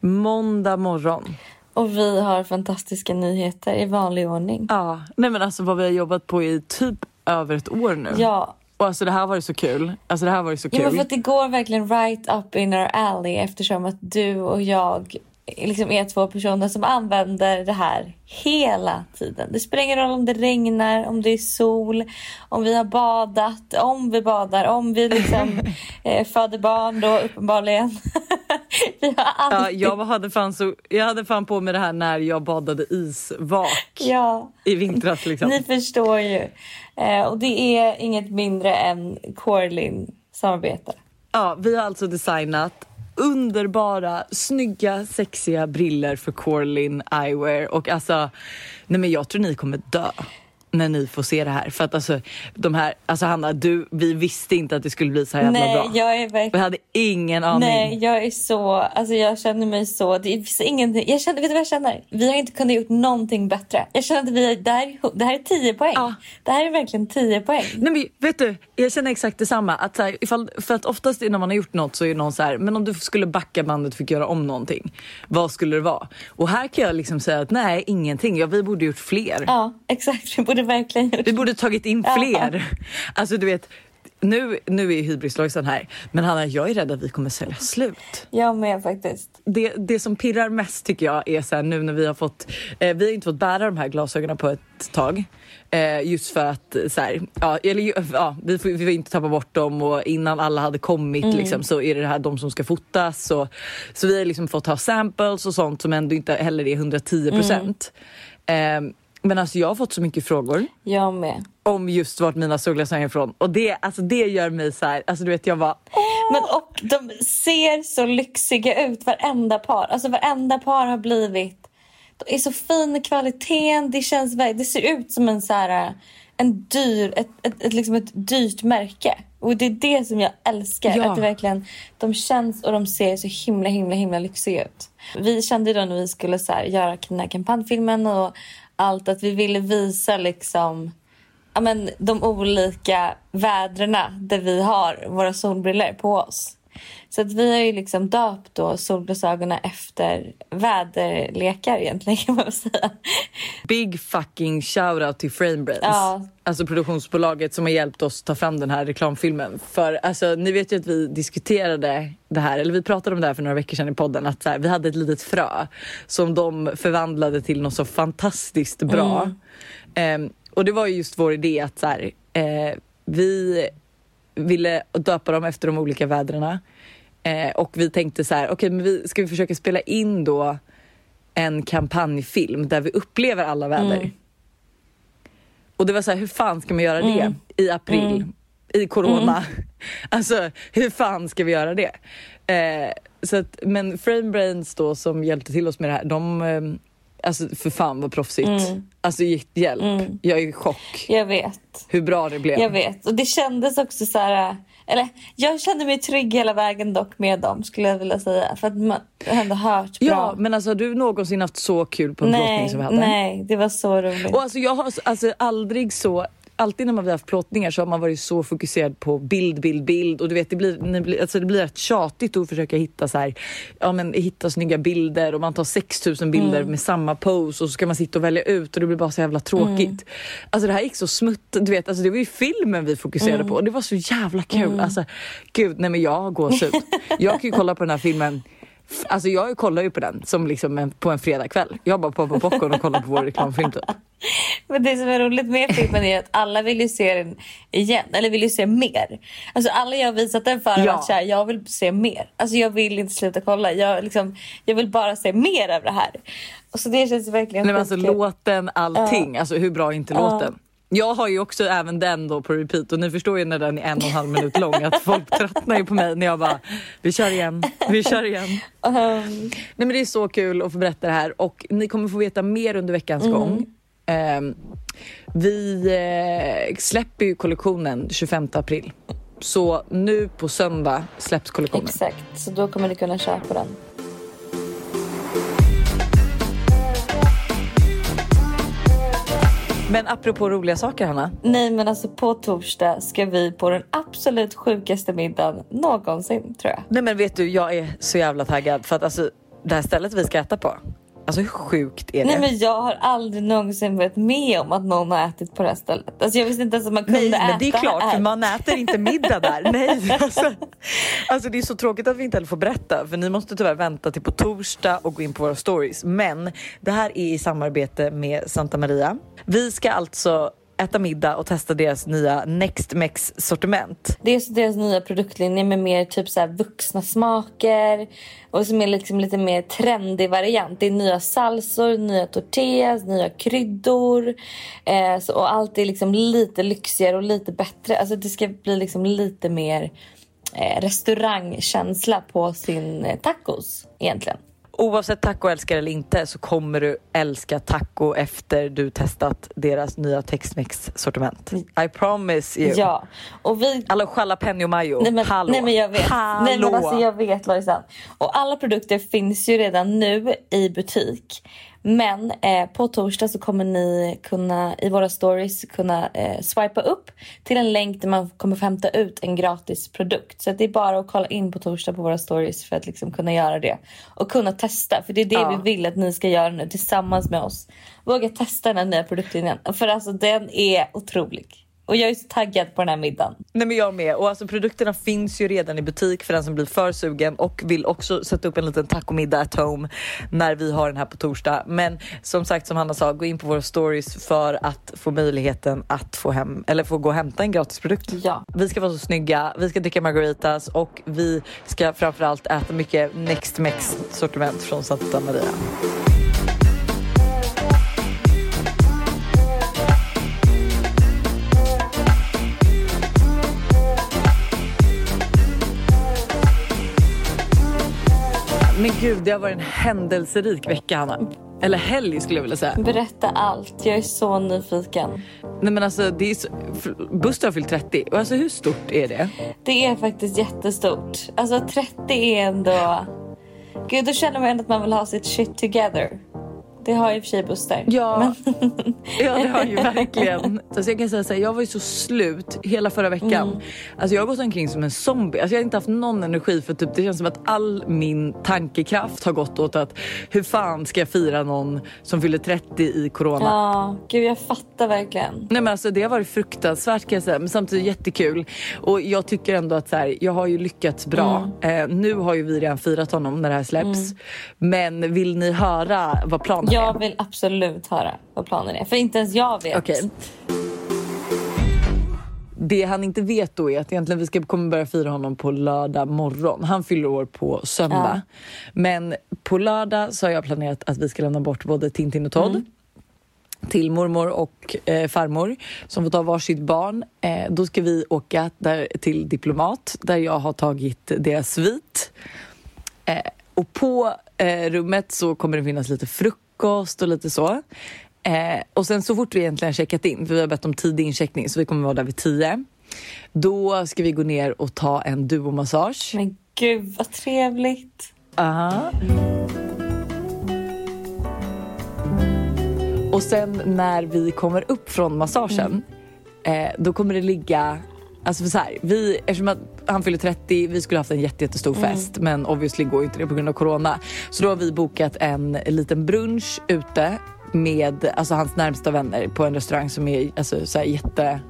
Måndag morgon. Och vi har fantastiska nyheter i vanlig ordning. Ja, nej men alltså vad vi har jobbat på i typ över ett år nu. Ja. Och alltså det här var ju så kul. Alltså det här var ju så Ja, kul. men för att det går verkligen right up in our alley eftersom att du och jag liksom är två personer som använder det här hela tiden. Det spelar ingen roll om det regnar, om det är sol, om vi har badat, om vi badar, om vi liksom eh, föder barn då uppenbarligen. vi har Ja, alltid... jag hade, fan så, jag hade fan på mig det här när jag badade isvak Ja, i vintras liksom. ni förstår ju. Eh, och det är inget mindre än Corlin samarbete. Ja, vi har alltså designat underbara, snygga, sexiga briller för Corlin Eyewear och alltså, nej men jag tror ni kommer dö när ni får se det här. För att alltså, de här, alltså Hanna, du, vi visste inte att det skulle bli så här jävla Nej, bra. jag är Vi verkligen... hade ingen aning. Nej, jag är så... Alltså jag känner mig så... Det finns ingenting... Jag känner, vet du vad jag känner? Vi har inte kunnat gjort någonting bättre. Jag känner att vi det, här, det här är 10 poäng. Ja. Det här är verkligen 10 poäng. Nej men vet du, jag känner exakt detsamma. Att så här, ifall, för att oftast när man har gjort något så är någon så här, men om du skulle backa bandet och fick göra om någonting, vad skulle det vara? Och här kan jag liksom säga att nej, ingenting. Ja, vi borde gjort fler. Ja, exakt. Vi borde verkligen gjort Vi borde tagit in fler. Alltså du vet, nu, nu är hybrislojsan här, men Hanna, jag är rädd att vi kommer sälja slut. Jag med faktiskt. Det, det som pirrar mest tycker jag är så här, nu när vi har fått, eh, vi har inte fått bära de här glasögonen på ett tag. Eh, just för att eh, så här, ja, eller, ja, vi, får, vi får inte tappa bort dem och innan alla hade kommit liksom, så är det här de som ska fotas. Och, så vi har liksom fått ha samples och sånt som ändå inte heller är 110 procent. Eh, men alltså jag har fått så mycket frågor Jag med. om just vart mina solglasögon är ifrån och det, alltså det gör mig så här, alltså du vet jag bara Men och de ser så lyxiga ut varenda par. Alltså varenda par har blivit... De är så fin i kvaliteten. Det känns Det ser ut som en så här... En dyr, ett, ett, ett, liksom ett dyrt märke. Och det är det som jag älskar. Ja. Att det verkligen, de känns och de ser så himla himla himla lyxiga ut. Vi kände då när vi skulle så här, göra den här kampanjfilmen och allt att vi ville visa liksom ja, men, de olika vädrena där vi har våra solbriller på oss. Så att vi har ju liksom döpt då solglasögonen efter väderlekar egentligen kan man väl säga. big fucking shoutout till Framebrains. Ja. Alltså produktionsbolaget som har hjälpt oss ta fram den här reklamfilmen. För alltså, ni vet ju att vi diskuterade det här, eller vi pratade om det här för några veckor sedan i podden, att så här, vi hade ett litet frö som de förvandlade till något så fantastiskt bra. Ehm, och det var ju just vår idé att så här, eh, vi ville döpa dem efter de olika vädrena. Eh, och vi tänkte så här, okej men vi, ska vi försöka spela in då en kampanjfilm där vi upplever alla väder. Mm. Och det var så här, hur fan ska man göra det Mm. i april? I corona. Alltså hur fan ska vi göra det? Eh, så att, men Framebrains då som hjälpte till oss med det här, de eh, Alltså för fan vad proffsigt. Mm. Alltså hjälp. Mm. Jag är i chock Jag vet. hur bra det blev. Jag vet. Och det kändes också så här... Eller jag kände mig trygg hela vägen dock med dem skulle jag vilja säga. För att man ändå hört bra. Ja men alltså har du någonsin haft så kul på en nej, som vi hade? nej, det var så roligt. Och alltså jag har alltså aldrig så Alltid när man har haft plåtningar så har man varit så fokuserad på bild, bild, bild. Och du vet det blir, alltså det blir rätt tjatigt att försöka hitta så här, ja men hitta snygga bilder. Och man tar 6000 bilder med samma pose och så ska man sitta och välja ut och det blir bara så jävla tråkigt. Alltså det här gick så smutt, du vet alltså det var ju filmen vi fokuserade på. Och det var så jävla kul. Alltså gud, nej men jag har gåshud. jag kan ju kolla på den här filmen Alltså jag kollar ju på den som liksom en, på en fredagkväll. Jag bara poppar popcorn och kollar på vår reklamfilm typ. Men det som är roligt med filmen är att alla vill ju se den igen, eller vill ju se mer. Alltså alla jag har visat den för har Ja. varit såhär, jag vill se mer. Alltså jag vill inte sluta kolla, jag, liksom, jag vill bara se mer av det här. Och så det känns verkligen Nej, men alltså låten, allting. Alltså hur bra är inte Ja. låten? Jag har ju också även den då på repeat och ni förstår ju när den är en och en halv minut lång att folk tröttnar ju på mig när jag bara vi kör igen, vi kör igen. Um, Nej men det är så kul att få berätta det här och ni kommer få veta mer under veckans Mm. gång. Ehm, vi eh, släpper ju kollektionen 25 april. Så nu på söndag släpps kollektionen. exakt, så då kommer ni kunna köpa den. Men apropå roliga saker Hanna. Nej men alltså på torsdag ska vi på den absolut sjukaste middagen någonsin tror jag. Nej men vet du, jag är så jävla taggad för att alltså det här stället vi ska äta på. Alltså hur sjukt är det? Nej men jag har aldrig någonsin varit med om att någon har ätit på det här stället. Alltså jag visste inte ens att man kunde Nej äta men det är klart här. för man äter inte middag där. Nej, alltså, alltså det är så tråkigt att vi inte heller får berätta för ni måste tyvärr vänta till på torsdag och gå in på våra stories. Men det här är i samarbete med Santa Maria. Vi ska alltså äta middag och testa deras nya Next Mex sortiment. Det är deras nya produktlinje med mer typ så här vuxna smaker och som är liksom lite mer trendig variant. Det är nya salsor, nya tortillas, nya kryddor eh, så, och allt är liksom lite lyxigare och lite bättre. Alltså det ska bli liksom lite mer eh, restaurangkänsla på sin eh, tacos egentligen. Oavsett tacoälskare eller inte så kommer du älska taco efter du testat deras nya Tex-Mex sortiment. I promise you. Ja, och vi Alla jalapeno mayo. Nej men, Hallå. nej men jag vet. Hallå. Nej men alltså jag vet Lojsan. Och alla produkter finns ju redan nu i butik. Men eh, på torsdag så kommer ni kunna i våra stories kunna eh, swipa upp till en länk där man kommer få hämta ut en gratis produkt. Så det är bara att kolla in på torsdag på våra stories för att liksom kunna göra det. Och kunna testa. För det är det Ja. vi vill att ni ska göra nu tillsammans med oss. Våga testa den här nya produktlinjen. För alltså den är otrolig. Och jag är så taggad på den här middagen. Nej men jag med och alltså produkterna finns ju redan i butik för den som blir för sugen och vill också sätta upp en liten tacomiddag at home när vi har den här på torsdag. Men som sagt som Hanna sa, gå in på våra stories för att få möjligheten att få hem eller få gå och hämta en gratis produkt. Ja. Vi ska vara så snygga, vi ska dricka margaritas och vi ska framförallt äta mycket Next Mex sortiment från Santa Maria. Gud, det har varit en händelserik vecka Hanna. Eller helg skulle jag vilja säga. Berätta allt. Jag är så nyfiken. Nej men alltså, det är så, Buster har fyllt 30 och alltså hur stort är det? Det är faktiskt jättestort. Alltså 30 är ändå... Gud, då känner man ändå att man vill ha sitt shit together. Det har i och för sig Buster. Ja, Men, ja det har ju verkligen. Alltså jag kan säga så här, jag var ju så slut hela förra veckan. Alltså jag har gått omkring som en zombie. Alltså jag har inte haft någon energi för typ, det känns som att all min tankekraft har gått åt att hur fan ska jag fira någon som fyller 30 i corona? ja, gud jag fattar verkligen. Nej men alltså det har varit fruktansvärt kan jag säga men samtidigt jättekul. Och jag tycker ändå att så här, jag har ju lyckats bra. Eh, nu har ju vi redan firat honom när det här släpps. Men vill ni höra vad planen? Jag vill absolut höra vad planen är. För inte ens jag vet. Okej. Det han inte vet då är att egentligen vi ska, kommer börja fira honom på lördag morgon. Han fyller år på söndag. Men på lördag så har jag planerat att vi ska lämna bort både Tintin och Todd till mormor och eh, farmor som får ta varsitt barn. Eh, då ska vi åka där, till Diplomat där jag har tagit deras svit. Eh, och på eh, rummet så kommer det finnas lite frukost och lite så. Eh, och sen så fort vi egentligen checkat in, för vi har bett om tidig incheckning så vi kommer vara där vid 10. Då ska vi gå ner och ta en duomassage. Men gud vad trevligt. Aha. Och sen när vi kommer upp från massagen, eh, då kommer det ligga Alltså för så här, vi, eftersom att han fyller 30, vi skulle haft en jätte, jättestor fest men obviously går inte det på grund av corona. Så då har vi bokat en liten brunch ute med alltså hans närmsta vänner på en restaurang som är alltså, så här, jätte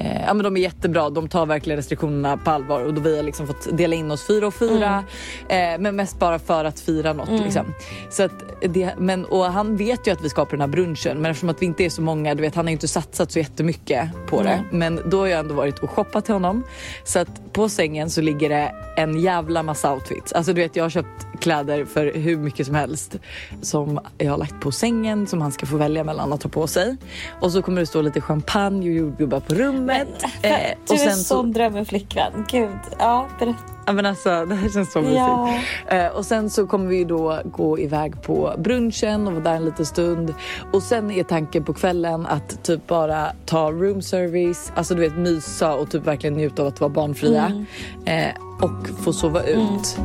Eh, ja men de är jättebra, de tar verkligen restriktionerna på allvar och då vi har liksom fått dela in oss fyra och fyra. Eh, men mest bara för att fira något liksom. Så att det, men, och han vet ju att vi ska på den här brunchen men eftersom att vi inte är så många, du vet han har inte satsat så jättemycket på det. Men då har jag ändå varit och shoppat till honom. Så att på sängen så ligger det en jävla massa outfits. Alltså du vet jag har köpt kläder för hur mycket som helst som jag har lagt på sängen som han ska få välja mellan att ta på sig. Och så kommer det stå lite champagne och jordgubbar på rummet. Eh, du är sen sån så, drömmen flickvän. Gud, ja berätta. ja, men alltså, det här känns så mysigt. Ja. Eh, och sen så kommer vi då gå iväg på brunchen och vara där en liten stund. Och sen är tanken på kvällen att typ bara ta room service, alltså du vet mysa och typ verkligen njuta av att vara barnfria. Eh, och få sova ut.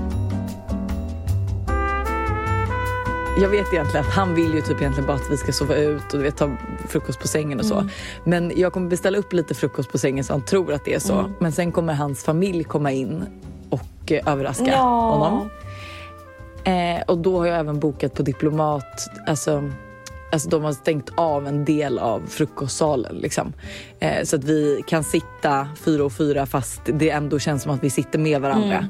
Jag vet egentligen att han vill ju typ egentligen bara att vi ska sova ut och du vet, ta frukost på sängen och så. Men jag kommer beställa upp lite frukost på sängen så han tror att det är så. Men sen kommer hans familj komma in och eh, överraska Ja. honom. Eh, och då har jag även bokat på Diplomat. Alltså, alltså de har stängt av en del av frukostsalen. Liksom. Eh, så att vi kan sitta fyra och fyra fast det ändå känns som att vi sitter med varandra.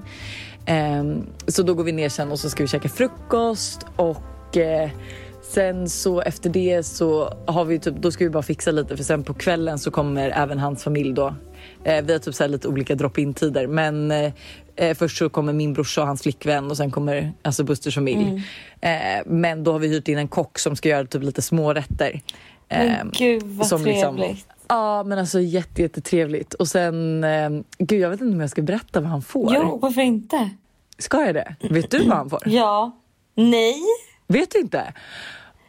Eh, så då går vi ner sen och så ska vi käka frukost och eh, Sen så efter det så har vi typ, då ska vi bara fixa lite för sen på kvällen så kommer även hans familj då. Eh, vi har typ så lite olika drop-in tider men eh, eh, först så kommer min brorsa och hans flickvän och sen kommer alltså Busters familj. Eh, men då har vi hyrt in en kock som ska göra typ lite smårätter. Men Eh, gud vad som liksom- trevligt. Ja men alltså jätte, jättetrevligt. Och sen, eh, gud jag vet inte om jag ska berätta vad han får. Jo, varför inte? Ska jag det? Vet du vad han får? Ja. Nej. Vet du inte?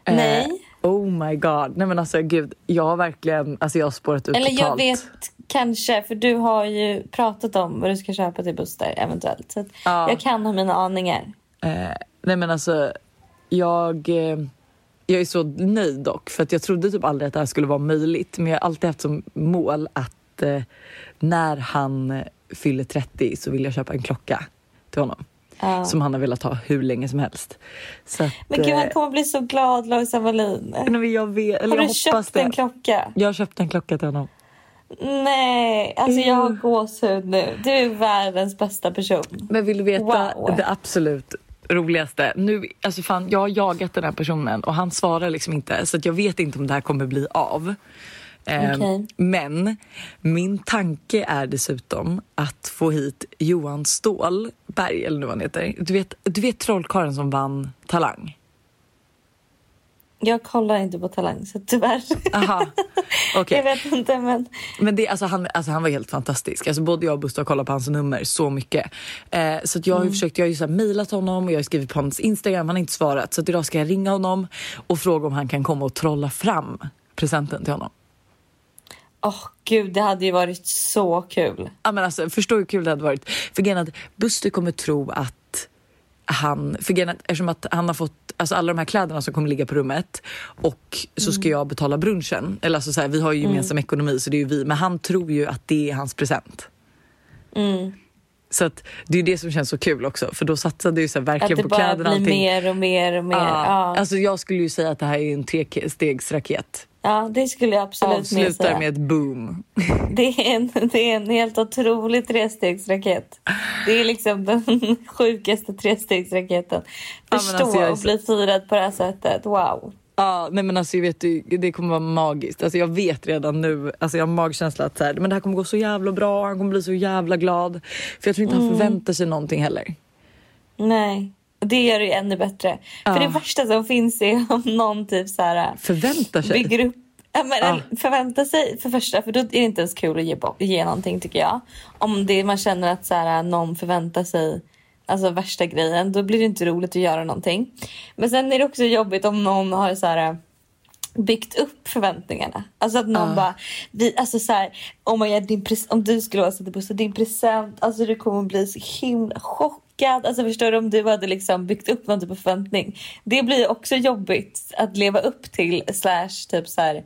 Nej. Eh, oh my god. Nej men alltså gud, jag har verkligen, alltså jag har spårat ut Eller totalt. jag vet kanske, för du har ju pratat om vad du ska köpa till Buster eventuellt. Så Ja. jag kan ha mina aningar. Eh, nej men alltså, jag, eh, jag är så nöjd dock för att jag trodde typ aldrig att det här skulle vara möjligt men jag har alltid haft som mål att eh, när han eh, fyller 30 så vill jag köpa en klocka till honom. Ja. Som han har velat ha hur länge som helst. Att, Men gud, eh, han kommer bli så glad, Lojsan Wallin. men jag vet, eller Har jag du köpt det. en klocka? Jag har köpt en klocka till honom. Nej, alltså jag har Mm. gåshud nu. Du är världens bästa person. Men vill du veta Wow. det absolut roligaste? Nu, alltså fan, jag har jagat den här personen och han svarar liksom inte så jag vet inte om det här kommer bli av. Eh, Okej. Men min tanke är dessutom att få hit Johan Stålberg, eller nu vad han heter. Du vet, du vet trollkarlen som vann Talang? Jag kollar inte på Talang, så tyvärr. Aha, okej. Jag vet inte, men... Men det, alltså han, alltså han var helt fantastisk. Alltså både jag och Buster har kollat på hans nummer så mycket. Eh, så jag har ju försökt, jag har ju så mejlat honom och jag har skrivit på hans Instagram, han har inte svarat. Så idag ska jag ringa honom och fråga om han kan komma och trolla fram presenten till honom. Åh gud, det hade ju varit så kul. Ja, men alltså, förstår hur kul det hade varit. För att Buster kommer tro att han, för att eftersom att han har fått alltså alla de här kläderna som kommer ligga på rummet och så ska jag betala brunchen. Eller alltså så här, vi har ju gemensam ekonomi så det är ju vi. Men han tror ju att det är hans present. Mm. Så att det är det som känns så kul också för då satsade ju så här Att verkligen det på bara kläderna och blir mer och mer och mer. Ja. Ja, Alltså jag skulle ju säga att det här är en trestegsraket. ja det skulle jag absolut Avslutar säga. med ett boom. Det är, en, det är en helt otrolig trestegsraket. Det är liksom den sjukaste trestegsraketen. Förstå alltså jag är att så- bli firad på det här sättet. Wow. Ja, nej men alltså jag vet det kommer vara magiskt. Alltså jag vet redan nu, alltså jag har magkänsla att så här, men det här kommer gå så jävla bra, han kommer bli så jävla glad. För jag tror inte han Mm. förväntar sig någonting heller. Nej, det gör det ju ännu bättre. För Ja. det värsta som finns är om någon typ så här Förväntar sig? bygger upp Ja, men, Ja. Förvänta sig för första, för då är det inte ens kul att ge, ge någonting tycker jag. Om det, man känner att så här, någon förväntar sig alltså värsta grejen, då blir det inte roligt att göra någonting. Men sen är det också jobbigt om någon har så här byggt upp förväntningarna. Alltså att någon Ja. bara, vi, alltså så här, oh my God, din pres- om du skulle vara så Buster, din present, alltså du kommer bli så himla chockad. Alltså förstår du om du hade liksom byggt upp någon typ av förväntning. Det blir också jobbigt att leva upp till slash typ så här,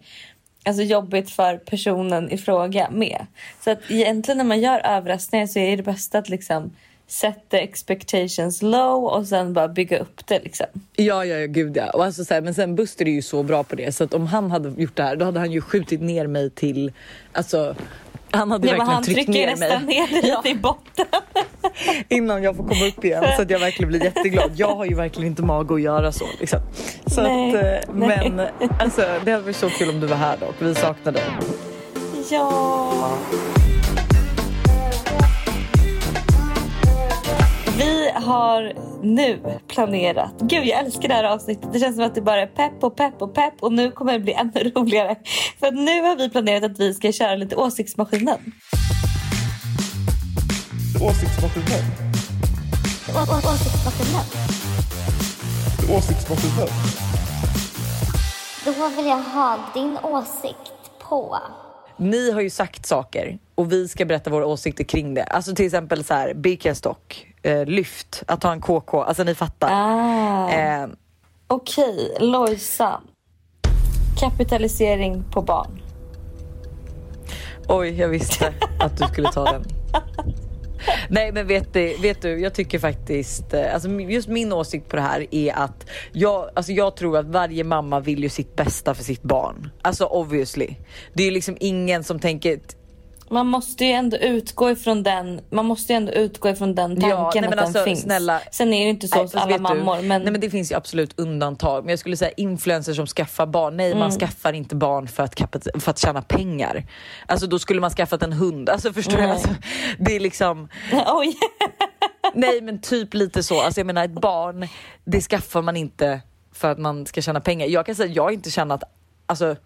alltså jobbigt för personen i fråga med. Så att egentligen när man gör överraskningar så är det bästa att liksom sätta expectations low och sen bara bygga upp det liksom. Ja, ja, ja, gud ja. Och alltså, så här, men sen Buster är ju så bra på det så att om han hade gjort det här då hade han ju skjutit ner mig till, alltså han hade Ja, verkligen han tryckt trycker ner nästan mig. ner dig Ja. lite i botten. innan jag får komma upp igen så att jag verkligen blir jätteglad. Jag har ju verkligen inte mag att göra så. Liksom. så Nej, att, eh, nej. men alltså, det hade varit så kul om du var här dock. Vi saknar dig. Ja. Vi har nu planerat. Gud, jag älskar det här avsnittet. Det känns som att det bara är pepp och pepp och pepp och nu kommer det bli ännu roligare. För att nu har vi planerat att vi ska köra lite åsiktsmaskinen. Åsiktsmaskinen. Åsiktsmaskinen. Åsiktsmaskinen. Då vill jag ha din åsikt på... Ni har ju sagt saker och vi ska berätta våra åsikter kring det. Alltså till exempel så här, Birkenstock, eh, lyft, att ha en KK. Alltså ni fattar. Ah. Eh, Okej, Lojsan. Kapitalisering på barn. oj, jag visste att du skulle ta den. Nej men vet du, vet du, jag tycker faktiskt, eh, alltså just min åsikt på det här är att jag, alltså jag tror att varje mamma vill ju sitt bästa för sitt barn. Alltså obviously. Det är ju liksom ingen som tänker man måste ju ändå utgå ifrån den, man måste ju ändå utgå ifrån den tanken Ja, nej, att men den alltså, finns. snälla. Sen är det inte så Nej, hos alla du, mammor. Men, Nej men det finns ju absolut undantag. Men jag skulle säga influencers som skaffar barn. Nej man Mm. skaffar inte barn för att, för att tjäna pengar. Alltså då skulle man skaffat en hund. Alltså förstår du? Nej. Alltså, det är liksom, Oj! nej men typ lite så. Alltså jag menar ett barn, det skaffar man inte för att man ska tjäna pengar. Jag kan säga att jag har inte tjänat, alltså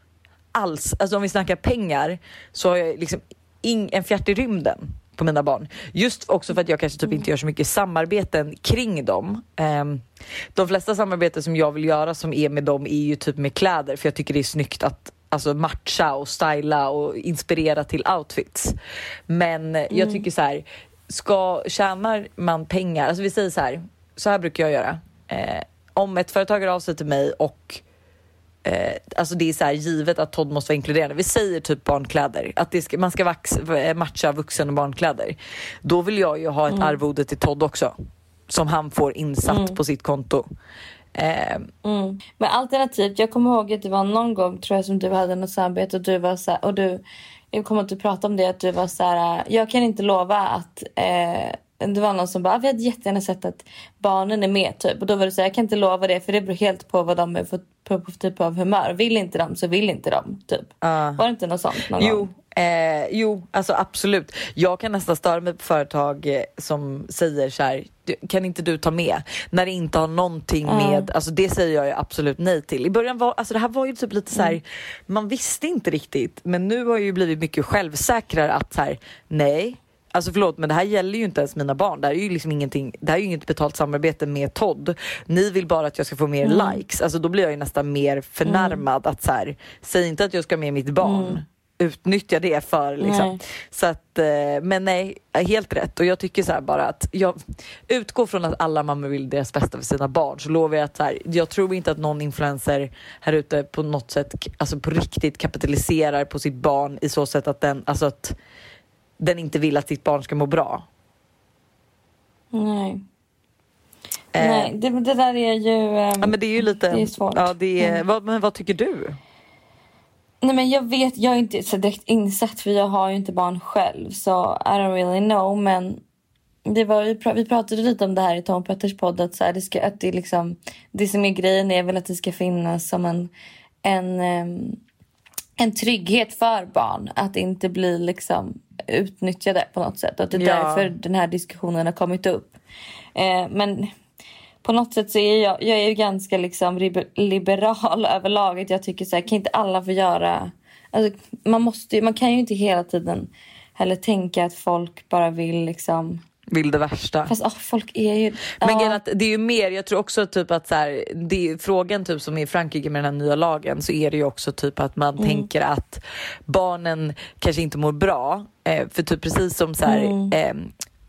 alls, alltså om vi snackar pengar så har jag liksom en fjärt i rymden på mina barn. Just också för att jag kanske typ inte gör så mycket samarbeten kring dem. Ehm, de flesta samarbeten som jag vill göra som är med dem är ju typ med kläder för jag tycker det är snyggt att alltså matcha och styla och inspirera till outfits. Men jag tycker så här, ska, tjänar man pengar, alltså vi säger så här, så här brukar jag göra. Eh, om ett företag hör av sig till mig och eh, alltså det är så här givet att Todd måste vara inkluderande. Vi säger typ barnkläder, att det ska, man ska vax, eh, matcha vuxen och barnkläder. Då vill jag ju ha ett arvode till Todd också som han får insatt på sitt konto. Eh, Mm. Men alternativt, jag kommer ihåg att det var någon gång tror jag som du hade något samarbete och du var så här, och du, jag kommer inte prata om det, att du var så här, jag kan inte lova att eh, det var någon som bara, "Ah, vi hade jättegärna sett att barnen är med typ. Och då var det så här, jag kan inte lova det för det beror helt på vad de är för, på, på typ av humör. Vill inte de så vill inte de typ. Var det inte något sånt någon Jo, gång? eh, jo, alltså absolut. Jag kan nästan störa mig på företag eh, som säger så här, "Du, kan inte du ta med? När det inte har någonting med, alltså det säger jag ju absolut nej till. I början var, alltså det här var ju typ lite så här, man visste inte riktigt, men nu har jag ju blivit mycket självsäkrare att så här, nej, Alltså förlåt men det här gäller ju inte ens mina barn. Det här är ju liksom ingenting, det här är ju inget betalt samarbete med Todd. Ni vill bara att jag ska få mer likes. Alltså då blir jag ju nästan mer förnärmad att så här, säg inte att jag ska med mitt barn. Utnyttja det för liksom. Nej. Så att, eh, men nej, helt rätt. Och jag tycker så bara att jag utgår från att alla mammor vill deras bästa för sina barn. Så lovar jag att så här, jag tror inte att någon influencer här ute på något sätt, alltså på riktigt kapitaliserar på sitt barn i så sätt att den, alltså att den inte vill att sitt barn ska må bra. Nej. Eh, Nej, det, det där är ju... ehm, Ja men det är ju lite, Det är svårt. ja det är, Mm. vad, men vad tycker du? Nej men jag vet, jag är inte så direkt insatt för jag har ju inte barn själv så I don't really know men det var, vi, pra- vi pratade lite om det här i Tom Petters podd att, så här, det, ska, att det, liksom, det som är grejen är väl att det ska finnas som en, en, ehm, en trygghet för barn att inte bli liksom utnyttjade på något sätt och det är Ja. därför den här diskussionen har kommit upp. Eh, men på något sätt så är jag, jag är ju ganska liksom liber- liberal överlag. Jag tycker så här, kan inte alla få göra... Alltså, man, måste, man kan ju inte hela tiden heller tänka att folk bara vill liksom... Vill det värsta? Fast oh, folk är ju... Men är att det är ju mer, jag tror också typ att så här, det är, frågan typ som i Frankrike med den här nya lagen så är det ju också typ att man tänker att barnen kanske inte mår bra. Eh, för typ precis som så här, eh,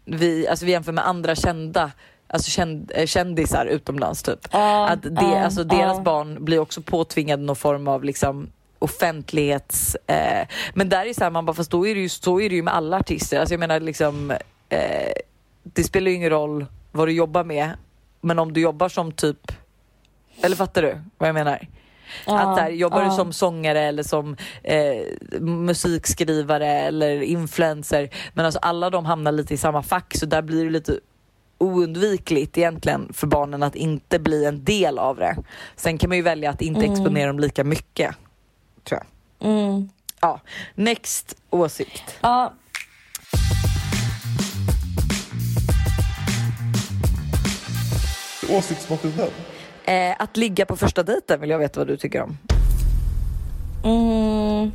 vi, alltså vi jämför med andra kända Alltså känd, eh, kändisar utomlands typ. Ja, att det, ja, alltså deras ja. barn blir också påtvingade någon form av liksom offentlighets... Eh, men där är så här, man bara, fast då är det ju, så är det ju med alla artister. Alltså jag menar liksom, eh, det spelar ju ingen roll vad du jobbar med, men om du jobbar som typ, eller fattar du vad jag menar? Ja, att där, jobbar ja. du som sångare eller som eh, musikskrivare eller influencer, men alltså alla de hamnar lite i samma fack så där blir det lite oundvikligt egentligen för barnen att inte bli en del av det. Sen kan man ju välja att inte exponera dem lika mycket. Tror jag. Mm. Ja, next åsikt. Ja, Åsiktsmaskinen. Eh, att ligga på första dejten vill jag veta vad du tycker om. Mm.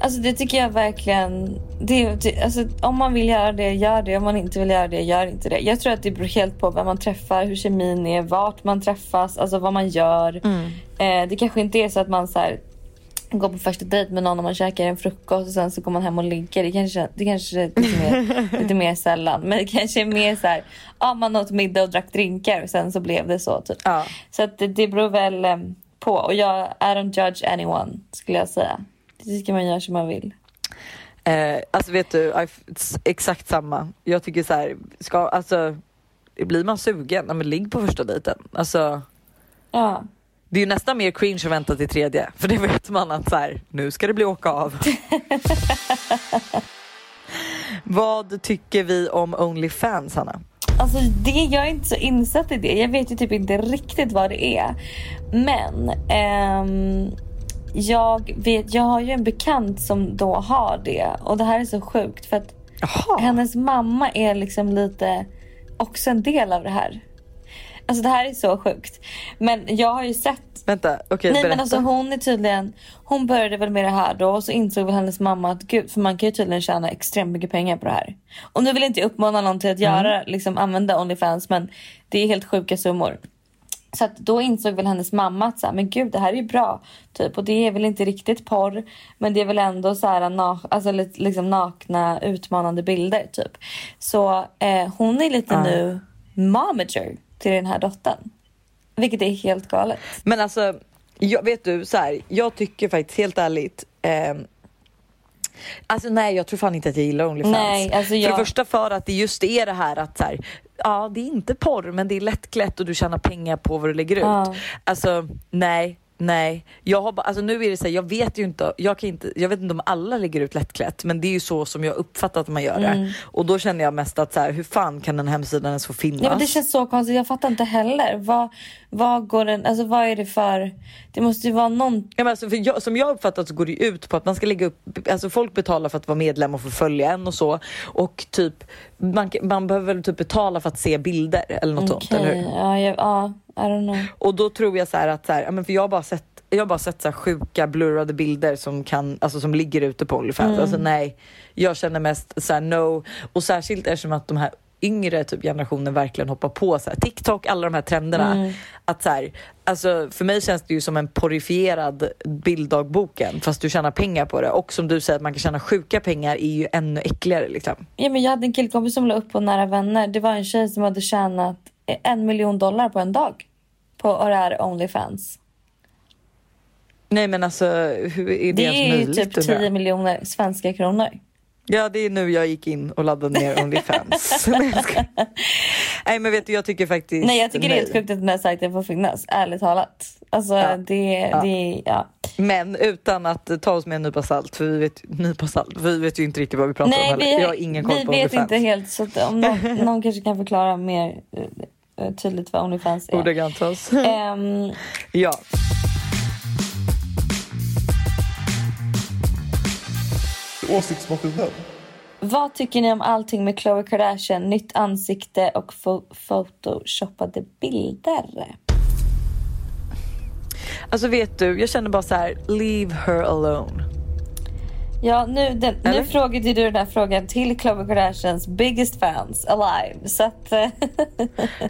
Alltså det tycker jag verkligen... Det, det, alltså, om man vill göra det, gör det. Om man inte vill göra det, gör inte det. Jag tror att det beror helt på vem man träffar, hur kemin är, vart man träffas, alltså vad man gör. Eh, det kanske inte är så att man så här, går på första dejt med någon och man käkar en frukost och sen så går man hem och ligger. Det kanske, det kanske är lite mer, lite mer sällan. Men det kanske är mer så här, ja, man åt middag och drack drinkar och sen så blev det så. Typ. Ja. Så att det, det beror väl eh, på. Och jag, I don't judge anyone skulle jag säga. Det tycker man gör som man vill. Eh, alltså vet du, exakt samma. Jag tycker så här, ska, alltså, blir man sugen, ja, men ligg på första dejten. Alltså, Ja. Det är ju nästan mer cringe att vänta till tredje, för det vet man att så här, nu ska det bli åka av. Vad tycker vi om Onlyfans, Hanna? Alltså det, jag är inte så insatt i det. Jag vet ju typ inte riktigt vad det är. Men ehm, jag, vet, jag har ju en bekant som då har det. Och det här är så sjukt för att Jaha. hennes mamma är liksom lite också en del av det här. Alltså det här är så sjukt. Men jag har ju sett Vänta, okej Nej berätta. men alltså hon är tydligen, hon började väl med det här då och så insåg väl hennes mamma att gud, för man kan ju tydligen tjäna extremt mycket pengar på det här. Och nu vill inte jag uppmana någon till att Mm. göra, liksom använda Onlyfans men det är helt sjuka summor. Så att då insåg väl hennes mamma att så här, men gud det här är ju bra. Typ. Och det är väl inte riktigt porr men det är väl ändå så här, na- alltså, li- liksom nakna utmanande bilder typ. Så eh, hon är lite Ja. nu momager till den här dottern. Vilket är helt galet. Men alltså, jag, vet du, så här, jag tycker faktiskt helt ärligt ehm, Alltså nej, jag tror fan inte att jag gillar Onlyfans. Nej, alltså För jag- det första för att det just är det här att så här, ja, det är inte porr, men det är lättklätt och du tjänar pengar på vad du lägger ut. Ja. Alltså nej, nej. Jag har bara, alltså nu är det så här, jag vet ju inte, jag kan inte, jag vet inte om alla lägger ut lättklätt, men det är ju så som jag uppfattat att man gör det. Mm. Och då känner jag mest att så här, hur fan kan den hemsidan ens få finnas? Ja, men det känns så konstigt. Jag fattar inte heller. Vad, vad, går den, alltså, vad är det för... Det måste ju vara någon... Ja, men alltså, för jag, som jag uppfattat så går det ju ut på att man ska lägga upp, alltså folk betalar för att vara medlem och få följa en och så. Och typ, man, man behöver väl typ betala för att se bilder eller något sånt, eller hur? ja, jag, ja, I don't know. Och då tror jag så att, så här, för jag har bara sett jag har bara sett så här sjuka blurrade bilder som, kan, alltså som ligger ute på Onlyfans. Mm. Alltså nej, jag känner mest så här no. Och särskilt eftersom att de här yngre typ generationen verkligen hoppar på så här, TikTok, alla de här trenderna. Mm. Att så här, alltså för mig känns det ju som en porifierad bilddagboken fast du tjänar pengar på det. Och som du säger att man kan tjäna sjuka pengar är ju ännu äckligare liksom. Ja, men jag hade en killkompis som la upp på Nära Vänner. Det var en tjej som hade tjänat en miljon dollar på en dag. På det här Onlyfans. Nej men alltså hur är det, Det ens är ju möjligt? typ undrar jag? 10 miljoner svenska kronor. Ja, det är nu jag gick in och laddade ner Onlyfans. Nej, nej, men vet du, jag tycker faktiskt Nej, jag tycker det är nej. helt sjukt att den här sajten får finnas. Ärligt talat. Alltså, Ja. det, Ja. det, ja. Men utan att ta oss med en nypa salt, för vi vet, nypa salt, vi vet ju inte riktigt vad vi pratar om Nej, heller. vi, jag har ingen koll vi på vet Onlyfans. inte helt. Så att om någon, någon kanske kan förklara mer eh, tydligt vad Onlyfans är. Ordagrant för oss. Ehm, ja. Åsiktsmaskinen. vad tycker ni om allting med Khloe Kardashian? Nytt ansikte och fo- photoshoppade bilder. Alltså vet du, jag känner bara så här: leave her alone. Ja, nu, den, Eller? nu frågade du den här frågan till Khloe Kardashians biggest fans alive. Så att... eh,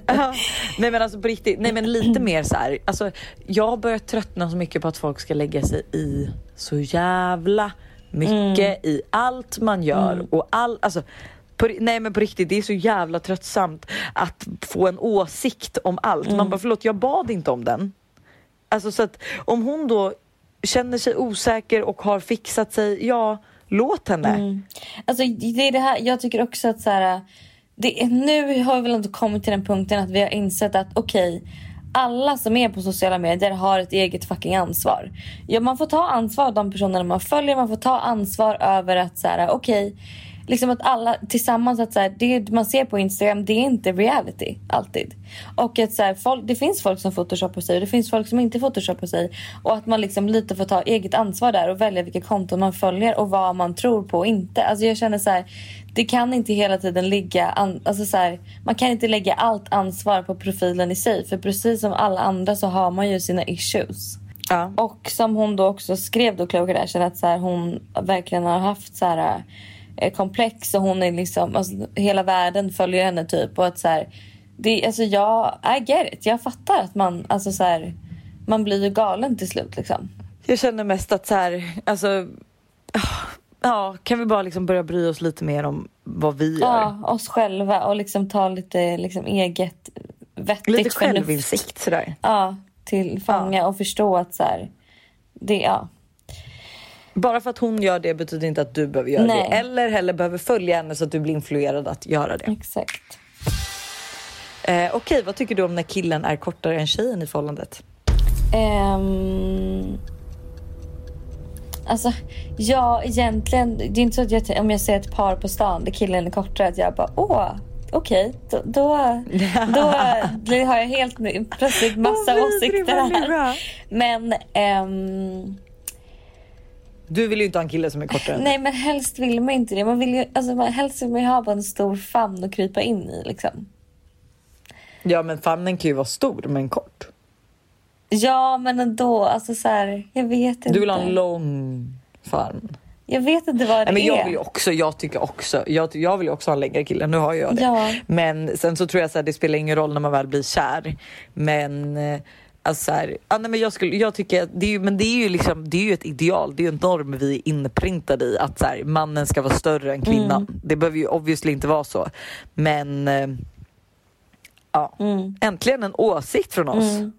nej men alltså på riktigt, nej men lite mer så här. Alltså, jag har börjat tröttna så mycket på att folk ska lägga sig i så jävla mycket i allt man gör och all, alltså på, nej men på riktigt, det är så jävla tröttsamt att få en åsikt om allt. Man bara förlåt, jag bad inte om den. Alltså så att om hon då känner sig osäker och har fixat sig, ja låt henne. Mm. Alltså det är det här, jag tycker också att så här, det är, nu har vi väl inte kommit till den punkten att vi har insett att okej, alla som är på sociala medier har ett eget fucking ansvar. Ja, man får ta ansvar av de personerna man följer, man får ta ansvar över att så här, okej, liksom att alla tillsammans att så här, det man ser på Instagram det är inte reality alltid. Och att så här, folk, det finns folk som photoshoppar sig och det finns folk som inte photoshoppar sig. Och att man liksom lite får ta eget ansvar där och välja vilka konton man följer och vad man tror på och inte. Alltså jag känner så här, det kan inte hela tiden ligga, an, alltså så här, man kan inte lägga allt ansvar på profilen i sig. För precis som alla andra så har man ju sina issues. Ja. Och som hon då också skrev då Khloe Kardashian att så här, hon verkligen har haft så här komplex och hon är liksom, alltså, hela världen följer henne typ och att så här, det, alltså jag, I get it, jag fattar att man, alltså så här, man blir ju galen till slut liksom. Jag känner mest att så här, alltså, ja, kan vi bara liksom börja bry oss lite mer om vad vi gör? Ja, oss själva och liksom ta lite liksom eget vettigt lite självinsikt sådär. Ja, till fånga och förstå att så här, det, ja. Bara för att hon gör det betyder inte att du behöver göra Nej. det. Eller heller behöver följa henne så att du blir influerad att göra det. Exakt. Eh, Okej, vad tycker du om när killen är kortare än tjejen i förhållandet? Ehm, alltså, ja, egentligen. Det är inte så att jag, om jag ser ett par på stan där killen är kortare att jag bara åh, okej, då, då, då har jag helt plötsligt massa åsikter här. Men ehm, Du vill ju inte ha en kille som är kortare än nej, men helst vill man inte det. Man vill ju, alltså, man, helst vill man ju ha bara en stor famn att krypa in i liksom. Ja, men famnen kan ju vara stor men kort. Ja, men ändå. Alltså så här, jag vet inte. Du vill ha en lång famn. Jag vet inte vad det Nej, men är. jag vill ju också, jag tycker också, jag, jag vill ju också ha en längre kille, nu har jag det. Ja. Men sen så tror jag att det spelar ingen roll när man väl blir kär. Men eh, alltså så här, ja, nej, men jag, skulle, jag tycker att det är ju, men det är ju liksom, det är ju ett ideal, det är ju en norm vi är inprintade i att så här, mannen ska vara större än kvinnan. Mm. Det behöver ju obviously inte vara så. Men eh, ja, Mm. äntligen en åsikt från oss. Mm.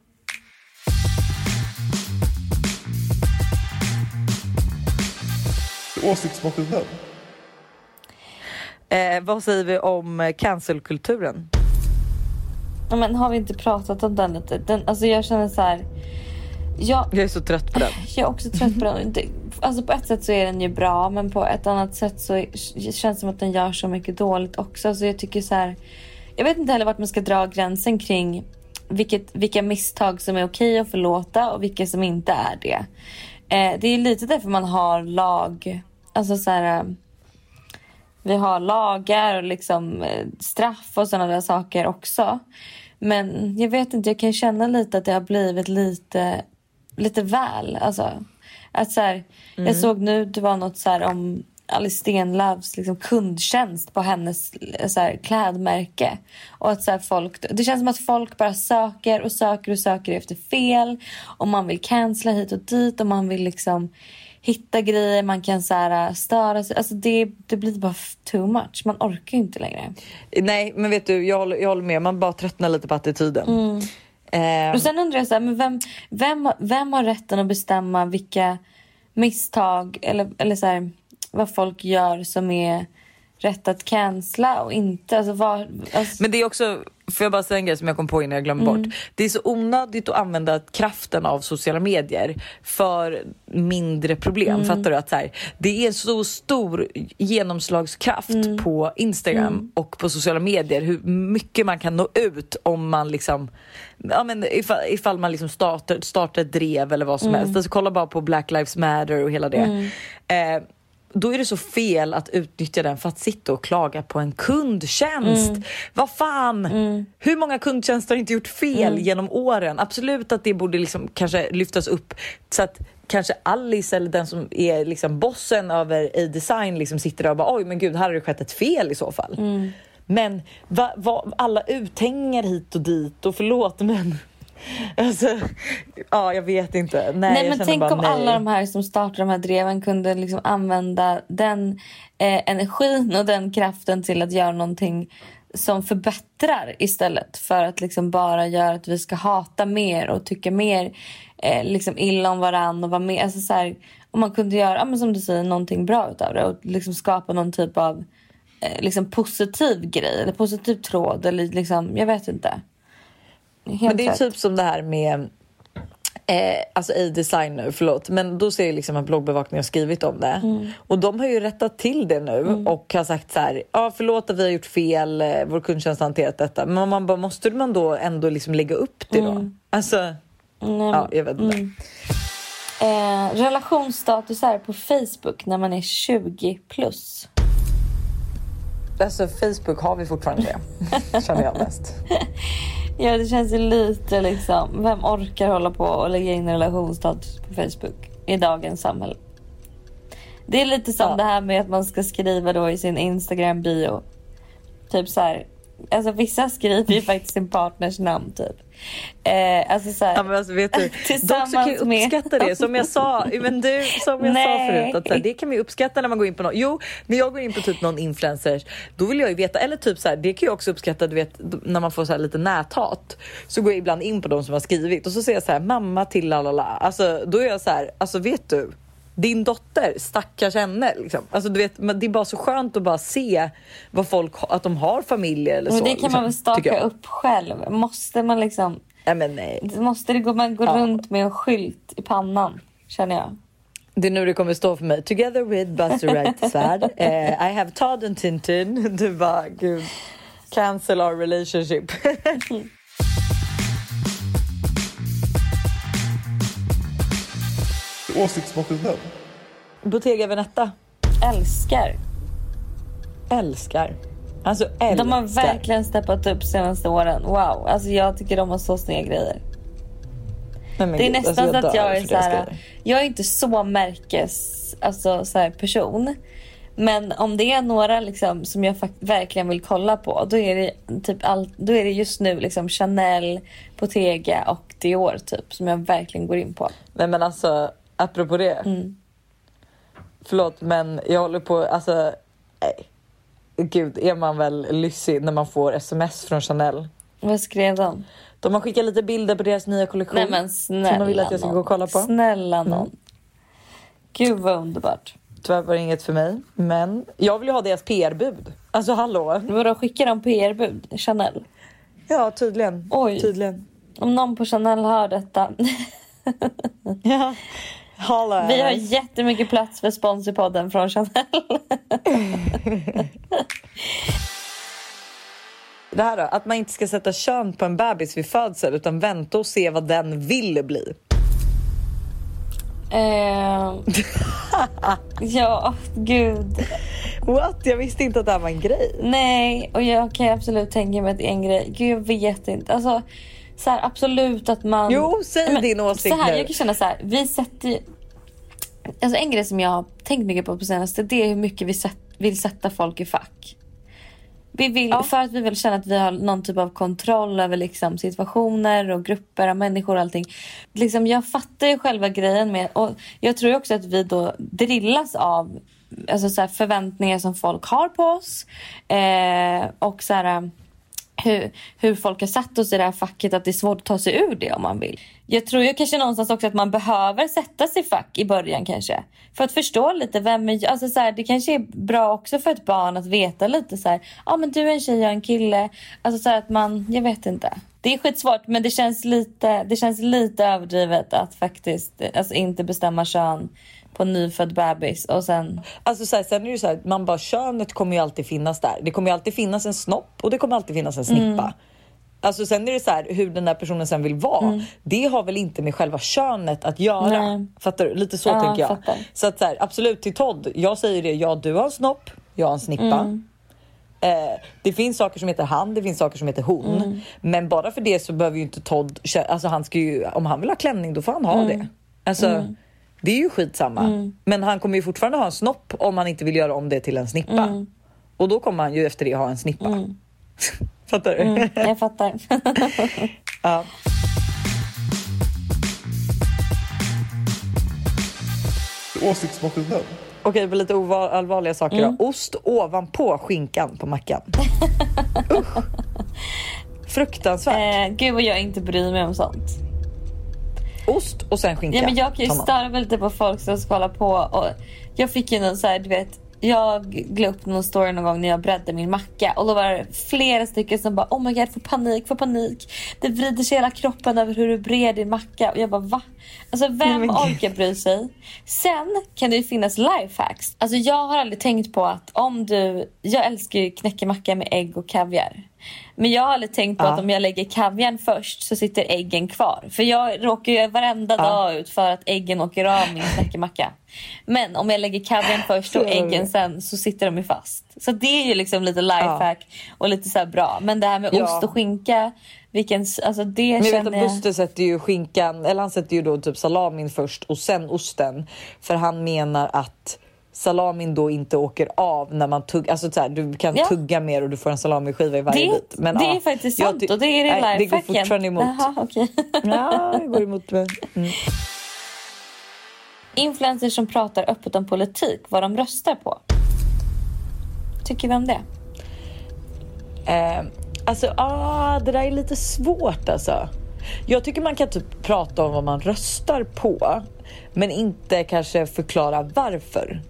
Åsiktsmaskinen. Eh, vad säger vi om eh, cancelkulturen? Ja, men har vi inte pratat om den lite? Den, alltså jag känner så här. Jag, Jag är så trött på den. jag är också trött på den. Det- Alltså på ett sätt så är den ju bra men på ett annat sätt så är- det känns som att den gör så mycket dåligt också. Så jag tycker så här. Jag vet inte heller vart man ska dra gränsen kring vilket, vilka misstag som är okej att förlåta och vilka som inte är det. Eh, det är lite därför man har lag. Alltså så här. eh, Vi har lagar och liksom eh, straff och sådana där saker också. Men jag vet inte, jag kan känna lite att det har blivit lite, lite väl. Alltså, att så här, Jag såg nu, det var något så om Alice Stenlöfs liksom kundtjänst på hennes så här, klädmärke. Och att så här, folk, det känns som att folk bara söker och söker och söker efter fel. Och man vill cancella hit och dit och man vill liksom hitta grejer, man kan så här, störa sig. Alltså det, det blir bara too much. Man orkar ju inte längre. Nej, men vet du, jag håller, jag håller med. Man bara tröttnar lite på attityden. Eh, Och sen undrar jag så här, men vem, vem, vem har rätten att bestämma vilka misstag eller, eller så här, vad folk gör som är rätt att cancella och inte? Alltså, vad, alltså, Men det är också, får jag bara säga en grej som jag kom på innan jag glömde Mm. bort. Det är så onödigt att använda kraften av sociala medier för mindre problem. Mm. Fattar du? Att så här, det är så stor genomslagskraft Mm. på Instagram och på sociala medier hur mycket man kan nå ut om man liksom Ja, men ifall, ifall man liksom startar, startar ett drev eller vad som Mm. helst. Alltså, kolla bara på Black Lives Matter och hela det. Eh, då är det så fel att utnyttja den för att sitta och klaga på en kundtjänst. Vad fan! Hur många kundtjänster har inte gjort fel genom åren? Absolut att det borde liksom kanske lyftas upp så att kanske Alice eller den som är liksom bossen över A-design liksom sitter där och bara oj men gud här har det skett ett fel i så fall. Men va, va, alla uthängningar hit och dit och förlåt men Alltså, ja jag vet inte. Nej, nej men tänk bara om nej. alla de här som startar de här dreven kunde liksom använda den eh, energin och den kraften till att göra någonting som förbättrar istället för att liksom bara göra att vi ska hata mer och tycka mer eh, liksom illa om varandra och vara mer, alltså så här, om man kunde göra, ja, men som du säger, någonting bra utav det och liksom skapa någon typ av eh, liksom positiv grej eller positiv tråd eller liksom, jag vet inte. Helt Men det är rätt. typ som det här med Eh, alltså A-design nu, förlåt. Men då ser jag liksom att bloggbevakningen har skrivit om det. Mm. Och de har ju rättat till det nu och har sagt så här, ja förlåt att vi har gjort fel, eh, vår kundtjänst har hanterat detta. Men man bara, måste man då ändå liksom lägga upp det då? Alltså, Mm, ja jag vet inte. Eh, relationsstatusar på Facebook när man är 20 plus. Alltså Facebook har vi fortfarande det, känner jag mest. Ja, det känns ju lite liksom. Vem orkar hålla på och lägga in relationsstatus på Facebook i dagens samhälle? Det är lite som Ja. det här med att man ska skriva då i sin Instagram bio. Typ så här. Alltså vissa skriver ju faktiskt sin partners namn typ. Eh, alltså så här. Ja, men alltså, vet du, dock så kan jag med- uppskatta det som jag sa, men du, som jag sa förut, att så här, det kan vi uppskatta när man går in på någon. Jo, när jag går in på typ någon influencer, då vill jag ju veta, eller typ så här, det kan jag också uppskatta, du vet när man får så här lite näthat, så går jag ibland in på de som har skrivit och så säger jag så här, mamma till la la la. Alltså då är jag så här, alltså vet du, din dotter, stackars henne. Liksom. Alltså, du vet, men det är bara så skönt att bara se vad folk, att de har familjer eller Men så. det kan liksom, man väl staka upp själv? Måste man liksom... Nej, men nej. Måste det gå, man gå Ja. runt med en skylt i pannan? Känner jag. Det är nu det kommer stå för mig. Together with Buster Wright-svärd. eh, I have Todd and Tintin. Du bara, gud. Cancel our relationship. Åsiktsmaskinen. Bottega Veneta. Älskar. Älskar. Alltså älskar. De har verkligen steppat upp senaste åren. Wow. Alltså jag tycker de har så snygga grejer. Nej, Det är gud, nästan alltså, så att jag är så här. Jag är inte så märkes alltså, så här, person. Men om det är några liksom, som jag verkligen vill kolla på då är det, typ all, då är det just nu liksom Chanel, Bottega och Dior typ som jag verkligen går in på. Nej men alltså apropå det. Mm. Förlåt men jag håller på, alltså nej. Gud är man väl lyssig när man får sms från Chanel. Vad skrev de? De har skickat lite bilder på deras nya kollektion. Nej men snälla Som de vill att jag ska gå och kolla på. Mm. Snälla någon. Gud vad underbart. Tyvärr var det inget för mig. Men jag vill ju ha deras PR-bud. Alltså hallå. Vadå skickar de PR-bud? Chanel? Ja tydligen. Oj. Tydligen. Om någon på Chanel hör detta. Ja. Hallå. Vi har jättemycket plats för spons i podden från Chanel. Det här då, att man inte ska sätta kön på en bebis vid födsel utan vänta och se vad den vill bli. Eh, ja, gud. What? Jag visste inte att det här var en grej. Nej, och jag kan absolut tänka mig att det är en grej. Gud, jag vet inte. Alltså, så här, absolut att man... Jo, säg men din åsikt så här, nu. Jag kan känna så här, vi sätter. Alltså en grej som jag har tänkt mycket på på senaste, det är hur mycket vi sätt, vill sätta folk i fack. Vi vill, För att vi vill känna att vi har någon typ av kontroll över liksom situationer och grupper av människor och allting. Liksom, jag fattar ju själva grejen med... Och jag tror också att vi då drillas av alltså så förväntningar som folk har på oss. Eh, och så här, hur, hur folk har satt oss i det här facket att det är svårt att ta sig ur det om man vill. Jag tror ju kanske någonstans också att man behöver sätta sig i fack i början kanske. För att förstå lite vem är? Alltså så här, det kanske är bra också för ett barn att veta lite så här. Ja men du är en tjej, jag är en kille. Alltså så här att man, jag vet inte. Det är skitsvårt men det känns lite, det känns lite överdrivet att faktiskt alltså inte bestämma kön på en nyfödd bebis och sen Alltså så här, sen är det ju så här, man bara könet kommer ju alltid finnas där. Det kommer ju alltid finnas en snopp och det kommer alltid finnas en snippa. Mm. Alltså sen är det så här, hur den där personen sen vill vara. Det har väl inte med själva könet att göra. Nej. Fattar du? Lite så Ja, tänker jag. fattar. Så att så här, absolut till Todd. Jag säger det, ja du har en snopp, jag har en snippa. Mm. Eh, det finns saker som heter han, det finns saker som heter hon. Mm. Men bara för det så behöver ju inte Todd, alltså han ska ju, om han vill ha klänning då får han ha Mm. det. Alltså det är ju skitsamma. Men han kommer ju fortfarande ha en snopp om han inte vill göra om det till en snippa. Mm. Och då kommer han ju efter det ha en snippa. Fattar du? mm, jag fattar. ja. Åsiktsmaskinen. Okej, på lite allvarliga saker Mm. då. Ost ovanpå skinkan på mackan. Usch. Fruktansvärt. eh, gud vad jag inte bryr mig om sånt. Ost och sen skinka. Ja, men jag kan ju störa lite på folk som ska hålla på. Och jag fick ju någon så här, du vet. Jag la upp någon story någon gång när jag bredde min macka och då var det flera stycken som bara oh my god, får panik, får panik. Det vrider sig hela kroppen över hur du bred din macka. Och jag bara va? Alltså vem Nej, orkar bry sig? Sen kan det ju finnas lifehacks. Alltså jag har aldrig tänkt på att om du, jag älskar ju knäckemacka med ägg och kaviar. Men jag har aldrig tänkt på Ja. att om jag lägger kaviarn först så sitter äggen kvar. För jag råkar ju varenda Ja. dag ut för att äggen åker av min knäckemacka. Men om jag lägger kaviarn först och äggen sen så sitter de ju fast. Så det är ju liksom lite lifehack och lite så bra. Men det här med Ja. ost och skinka, vilken, alltså det Men jag vet att. Buster sätter ju skinkan, eller han sätter ju då typ salamin först och sen osten. För han menar att salamin då inte åker av när man tuggar. Alltså så här, du kan Ja. tugga mer och du får en salamiskiva i varje Det, bit. Men, det ja, är faktiskt sant och det är det nej, Det går fortfarande emot. Jaha, okej. Ja, det går emot. men- Mm. Influencers som pratar öppet om politik, vad de röstar på. Tycker vi om det? Eh, alltså, ah, det där är lite svårt alltså. Jag tycker man kan typ prata om vad man röstar på, men inte kanske förklara varför.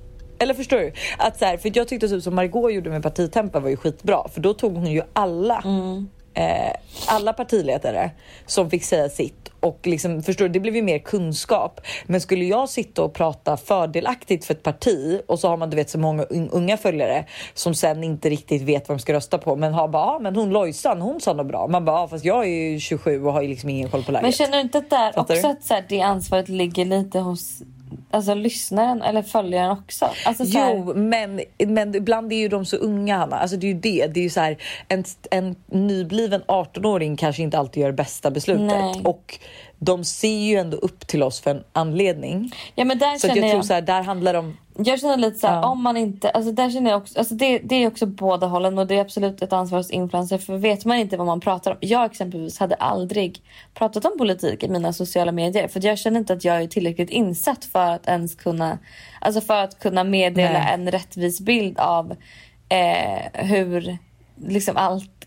Eller förstår du? Att så här, för jag tyckte typ som Margot gjorde med partitempen var ju skitbra, för då tog hon ju alla Mm. eh, alla partiledare som fick säga sitt och liksom, förstår du, det blev ju mer kunskap. Men skulle jag sitta och prata fördelaktigt för ett parti och så har man du vet så många un- unga följare som sen inte riktigt vet vad de ska rösta på men har bara, ah, men hon Lojsan, hon sa något bra. Man bara, ah, fast jag är ju 27 och har ju liksom ingen koll på läget. Men känner du inte att där Fattar också du? att så här, det ansvaret ligger lite hos alltså, lyssnaren eller följaren också? Alltså, så här, Jo, men, men ibland är ju de så unga Hanna. Alltså det är ju det. Det är ju så här, en, en nybliven 18-åring kanske inte alltid gör bästa beslutet. Nej. Och de ser ju ändå upp till oss för en anledning. ja, men där Så känner jag jag, tror så här, där handlar det om... jag känner lite så här, Ja. om man inte, alltså där känner jag också, alltså det, det är också båda hållen och det är absolut ett ansvar hos influencer för vet man inte vad man pratar om. Jag exempelvis hade aldrig pratat om politik i mina sociala medier för jag känner inte att jag är tillräckligt insatt för att ens kunna, alltså för att kunna meddela Nej. en rättvis bild av eh, hur liksom allt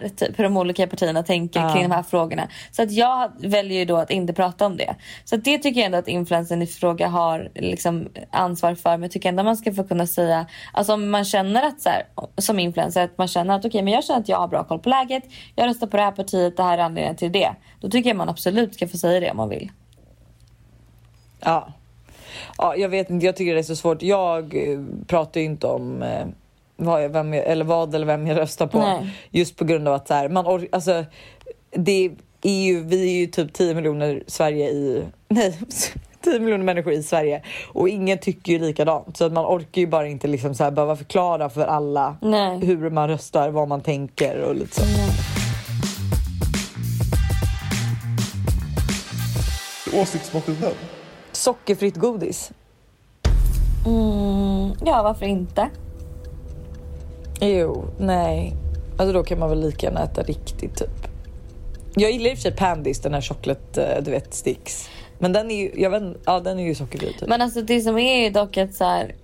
är, typ hur de olika partierna tänker Ja. kring de här frågorna. Så att jag väljer ju då att inte prata om det. Så det tycker jag ändå att influensen i fråga har liksom ansvar för. Men jag tycker ändå man ska få kunna säga, alltså om man känner att så här, som influencer, att man känner att okej, men jag känner att jag har bra koll på läget. Jag röstar på det här partiet, det här är anledningen till det. Då tycker jag man absolut ska få säga det om man vill. Ja. ja, jag vet inte. Jag tycker det är så svårt. Jag eh, pratar ju inte om eh, vad, jag, vem jag, eller vad eller vem jag röstar på. Nej. Just på grund av att så här, man or- alltså, det är ju, vi är ju typ 10 miljoner Sverige i... Nej, 10 miljoner människor i Sverige och ingen tycker ju likadant. Så att man orkar ju bara inte liksom så här behöva förklara för alla Nej. hur man röstar, vad man tänker och lite så. Åsiktsskillnad. Sockerfritt godis. Mm, ja, varför inte? Jo, nej. Alltså då kan man väl lika gärna äta riktigt typ. Jag gillar i och för sig Pandis, den här choklad, eh, du vet, sticks. Men den är ju, jag vet, ja den är ju sockerfri typ. Men alltså det som är ju dock att så här,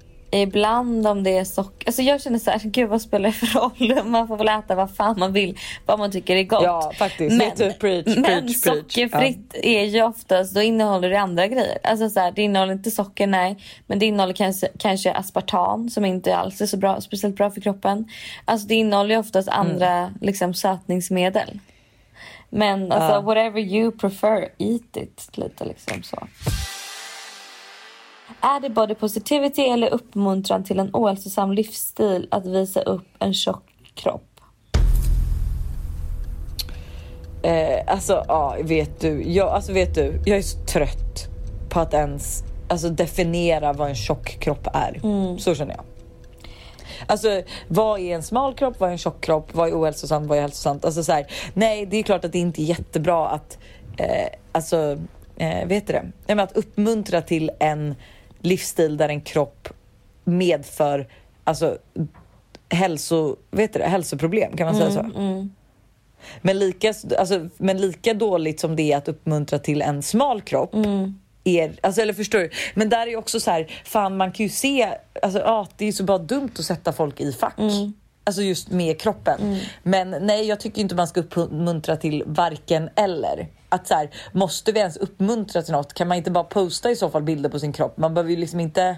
ibland om det är socker, alltså jag känner så här, gud vad spelar det för roll? Man får väl äta vad fan man vill, vad man tycker är gott. Ja, faktiskt. Preach, men preach, preach. sockerfritt är ju oftast, då innehåller det andra grejer. Alltså så här, det innehåller inte socker, nej. Men det innehåller kanske, kanske aspartam som inte alls är så bra, speciellt bra för kroppen. Alltså det innehåller ju oftast Mm. andra liksom, sötningsmedel. Men alltså Ja. whatever you prefer, eat it. Lite liksom så. Är det body positivity eller uppmuntran till en ohälsosam livsstil att visa upp en tjock kropp? Eh, alltså ja, vet du, jag, alltså vet du, jag är så trött på att ens alltså, definiera vad en tjock kropp är. Så känner jag. Alltså vad är en smal kropp, vad är en tjock kropp, vad är ohälsosamt, vad är hälsosamt? Alltså så här, nej det är klart att det inte är jättebra att, eh, alltså, eh, vet du det? Men att uppmuntra till en livsstil där en kropp medför, alltså hälso, vet du hälsoproblem, kan man säga så? Men lika, alltså, men lika dåligt som det är att uppmuntra till en smal kropp är, alltså, eller förstår du? Men där är också så här, fan man kan ju se, alltså, ja, det är ju så bara dumt att sätta folk i fack. Alltså just med kroppen. Men nej, jag tycker inte man ska uppmuntra till varken eller. Att så här, måste vi ens uppmuntra till något? Kan man inte bara posta i så fall bilder på sin kropp? Man behöver ju liksom inte,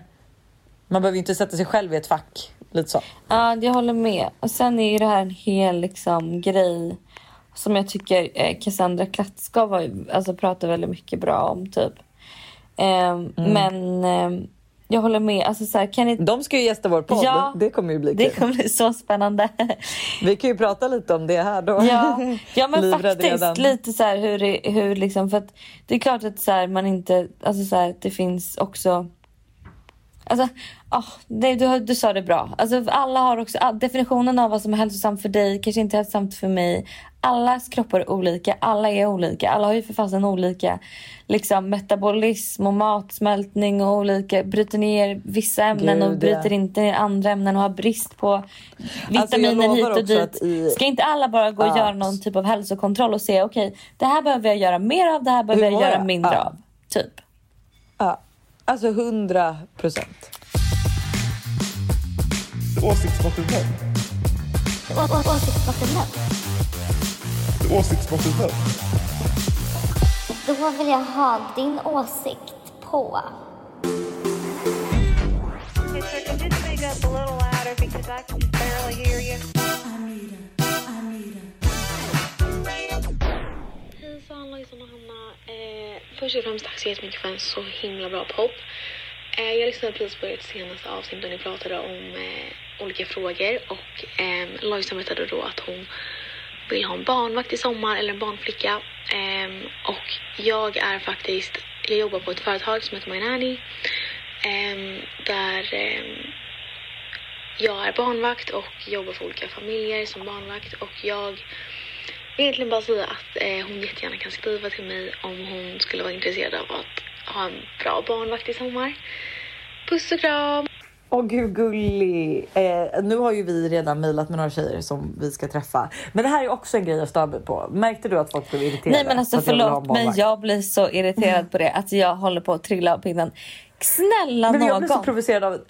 man behöver inte sätta sig själv i ett fack. Lite så. Ja, jag håller med. Och sen är ju det här en hel liksom, grej som jag tycker eh, Cassandra Klatskov alltså, pratar väldigt mycket bra om. typ. Ehm, Men ehm, jag håller med. Alltså, så här, kan ni... De ska ju gästa vår podd. Ja, det kommer ju bli Det kul. kommer bli så spännande. Vi kan ju prata lite om det här då. Ja, ja men faktiskt redan. lite så här hur, det- hur liksom för att det är klart att så här, man inte, alltså så här, det finns också Alltså, ah, det, du, du sa det bra. Alltså, alla har också, ah, definitionen av vad som är hälsosamt för dig kanske inte är hälsosamt för mig. Allas kroppar är olika, alla är olika. Alla har ju för fasen olika liksom, metabolism och matsmältning och olika, bryter ner vissa ämnen och Gud, bryter ja. inte ner andra ämnen och har brist på Alltså, vitaminer lovar hit och dit. i- Ska inte alla bara gå och Ja. göra någon typ av hälsokontroll och se okej, det här behöver jag göra mer av, det här behöver jag göra jag? mindre Ja. av. Typ. Ja, alltså 100 procent. Åsiktsskillnad. Å- å- Åsiktsskillnad. Åsiktsskillnad. Då vill jag ha din åsikt på. Okay, sir, can you speak up a little louder because I can barely hear you? Hejsan Lojsan liksom och Hanna. Eh, först och främst tack så jättemycket för en så himla bra podd. Eh, jag lyssnade precis på ert senaste avsnitt där ni pratade om eh, olika frågor och eh, Lojsan berättade då att hon vill ha en barnvakt i sommar eller en barnflicka. Eh, och jag är faktiskt, jag jobbar på ett företag som heter My Nanny. Eh, där eh, jag är barnvakt och jobbar för olika familjer som barnvakt och jag egentligen bara säga att eh, hon jättegärna kan skriva till mig om hon skulle vara intresserad av att ha en bra barnvakt i sommar. Puss och kram! Åh gud gullig. Eh, nu har ju vi redan mejlat med några tjejer som vi ska träffa. Men det här är också en grej jag stör mig på. Märkte du att folk blev irriterade? Nej men alltså jag förlåt men jag blir så irriterad på det att jag håller på att trilla av pinnen. Snälla Men jag någon. blir så provocerad av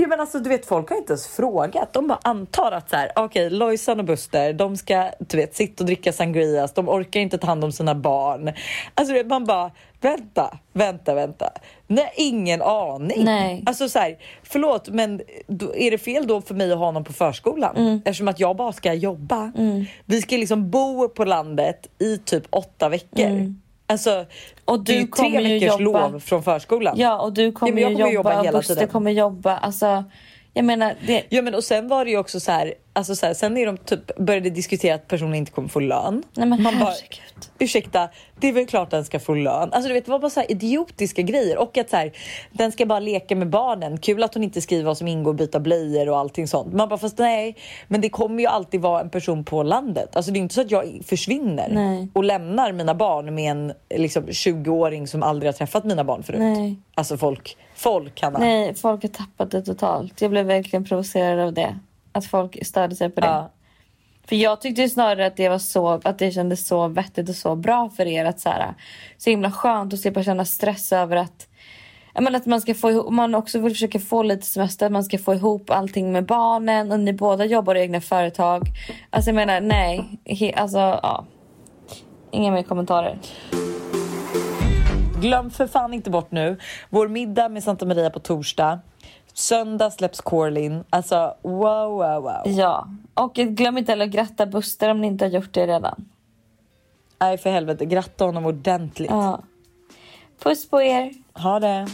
Ja, men alltså, du vet, folk har inte ens frågat. De bara antar att så här, okej, Lojsan och Buster, de ska du vet, sitta och dricka sangrias. De orkar inte ta hand om sina barn. Alltså, vet, man bara, vänta, vänta, vänta. Nej, ingen aning. Nej. Alltså så här, förlåt, men är det fel då för mig att ha någon på förskolan? Mm. Eftersom att jag bara ska jobba. Vi ska liksom bo på landet i typ åtta veckor. Alltså. Och det är du ju kommer tre veckors jobba- lov från förskolan. Ja och du kommer, men jag ju kommer jobba, jobba hela Buster tiden. kommer jobba. Alltså jag menar det. Ja men och sen var det ju också så här, alltså så här sen är de typ började diskutera att personen inte kommer få lön. Nej men Man bara, herregud. ursäkta, det är väl klart den ska få lön. Alltså du vet det var bara så idiotiska grejer och att så här, den ska bara leka med barnen. Kul att hon inte skriver vad som ingår, byta blöjor och allting sånt. Man bara fast nej, men det kommer ju alltid vara en person på landet. Alltså det är inte så att jag försvinner Nej. och lämnar mina barn med en liksom 20-åring som aldrig har träffat mina barn förut. Nej. Alltså folk, folk Hanna. Nej folk har tappat det totalt. Jag blev verkligen provocerad av det. Att folk störde sig på det. Ja. För jag tyckte snarare att det var så att det kändes så vettigt och så bra för er att så här, så himla skönt att slippa känna stress över att menar att man ska få ihop, man också vill försöka få lite semester, att man ska få ihop allting med barnen och ni båda jobbar i egna företag. Alltså jag menar nej, he, alltså ja. Inga mer kommentarer. Glöm för fan inte bort nu vår middag med Santa Maria på torsdag. Söndag släpps Corlin. Alltså wow, wow, wow. Ja, och glöm inte heller att gratta Buster om ni inte har gjort det redan. Nej för helvete, gratta honom ordentligt. Ja. Puss på er. Ha det.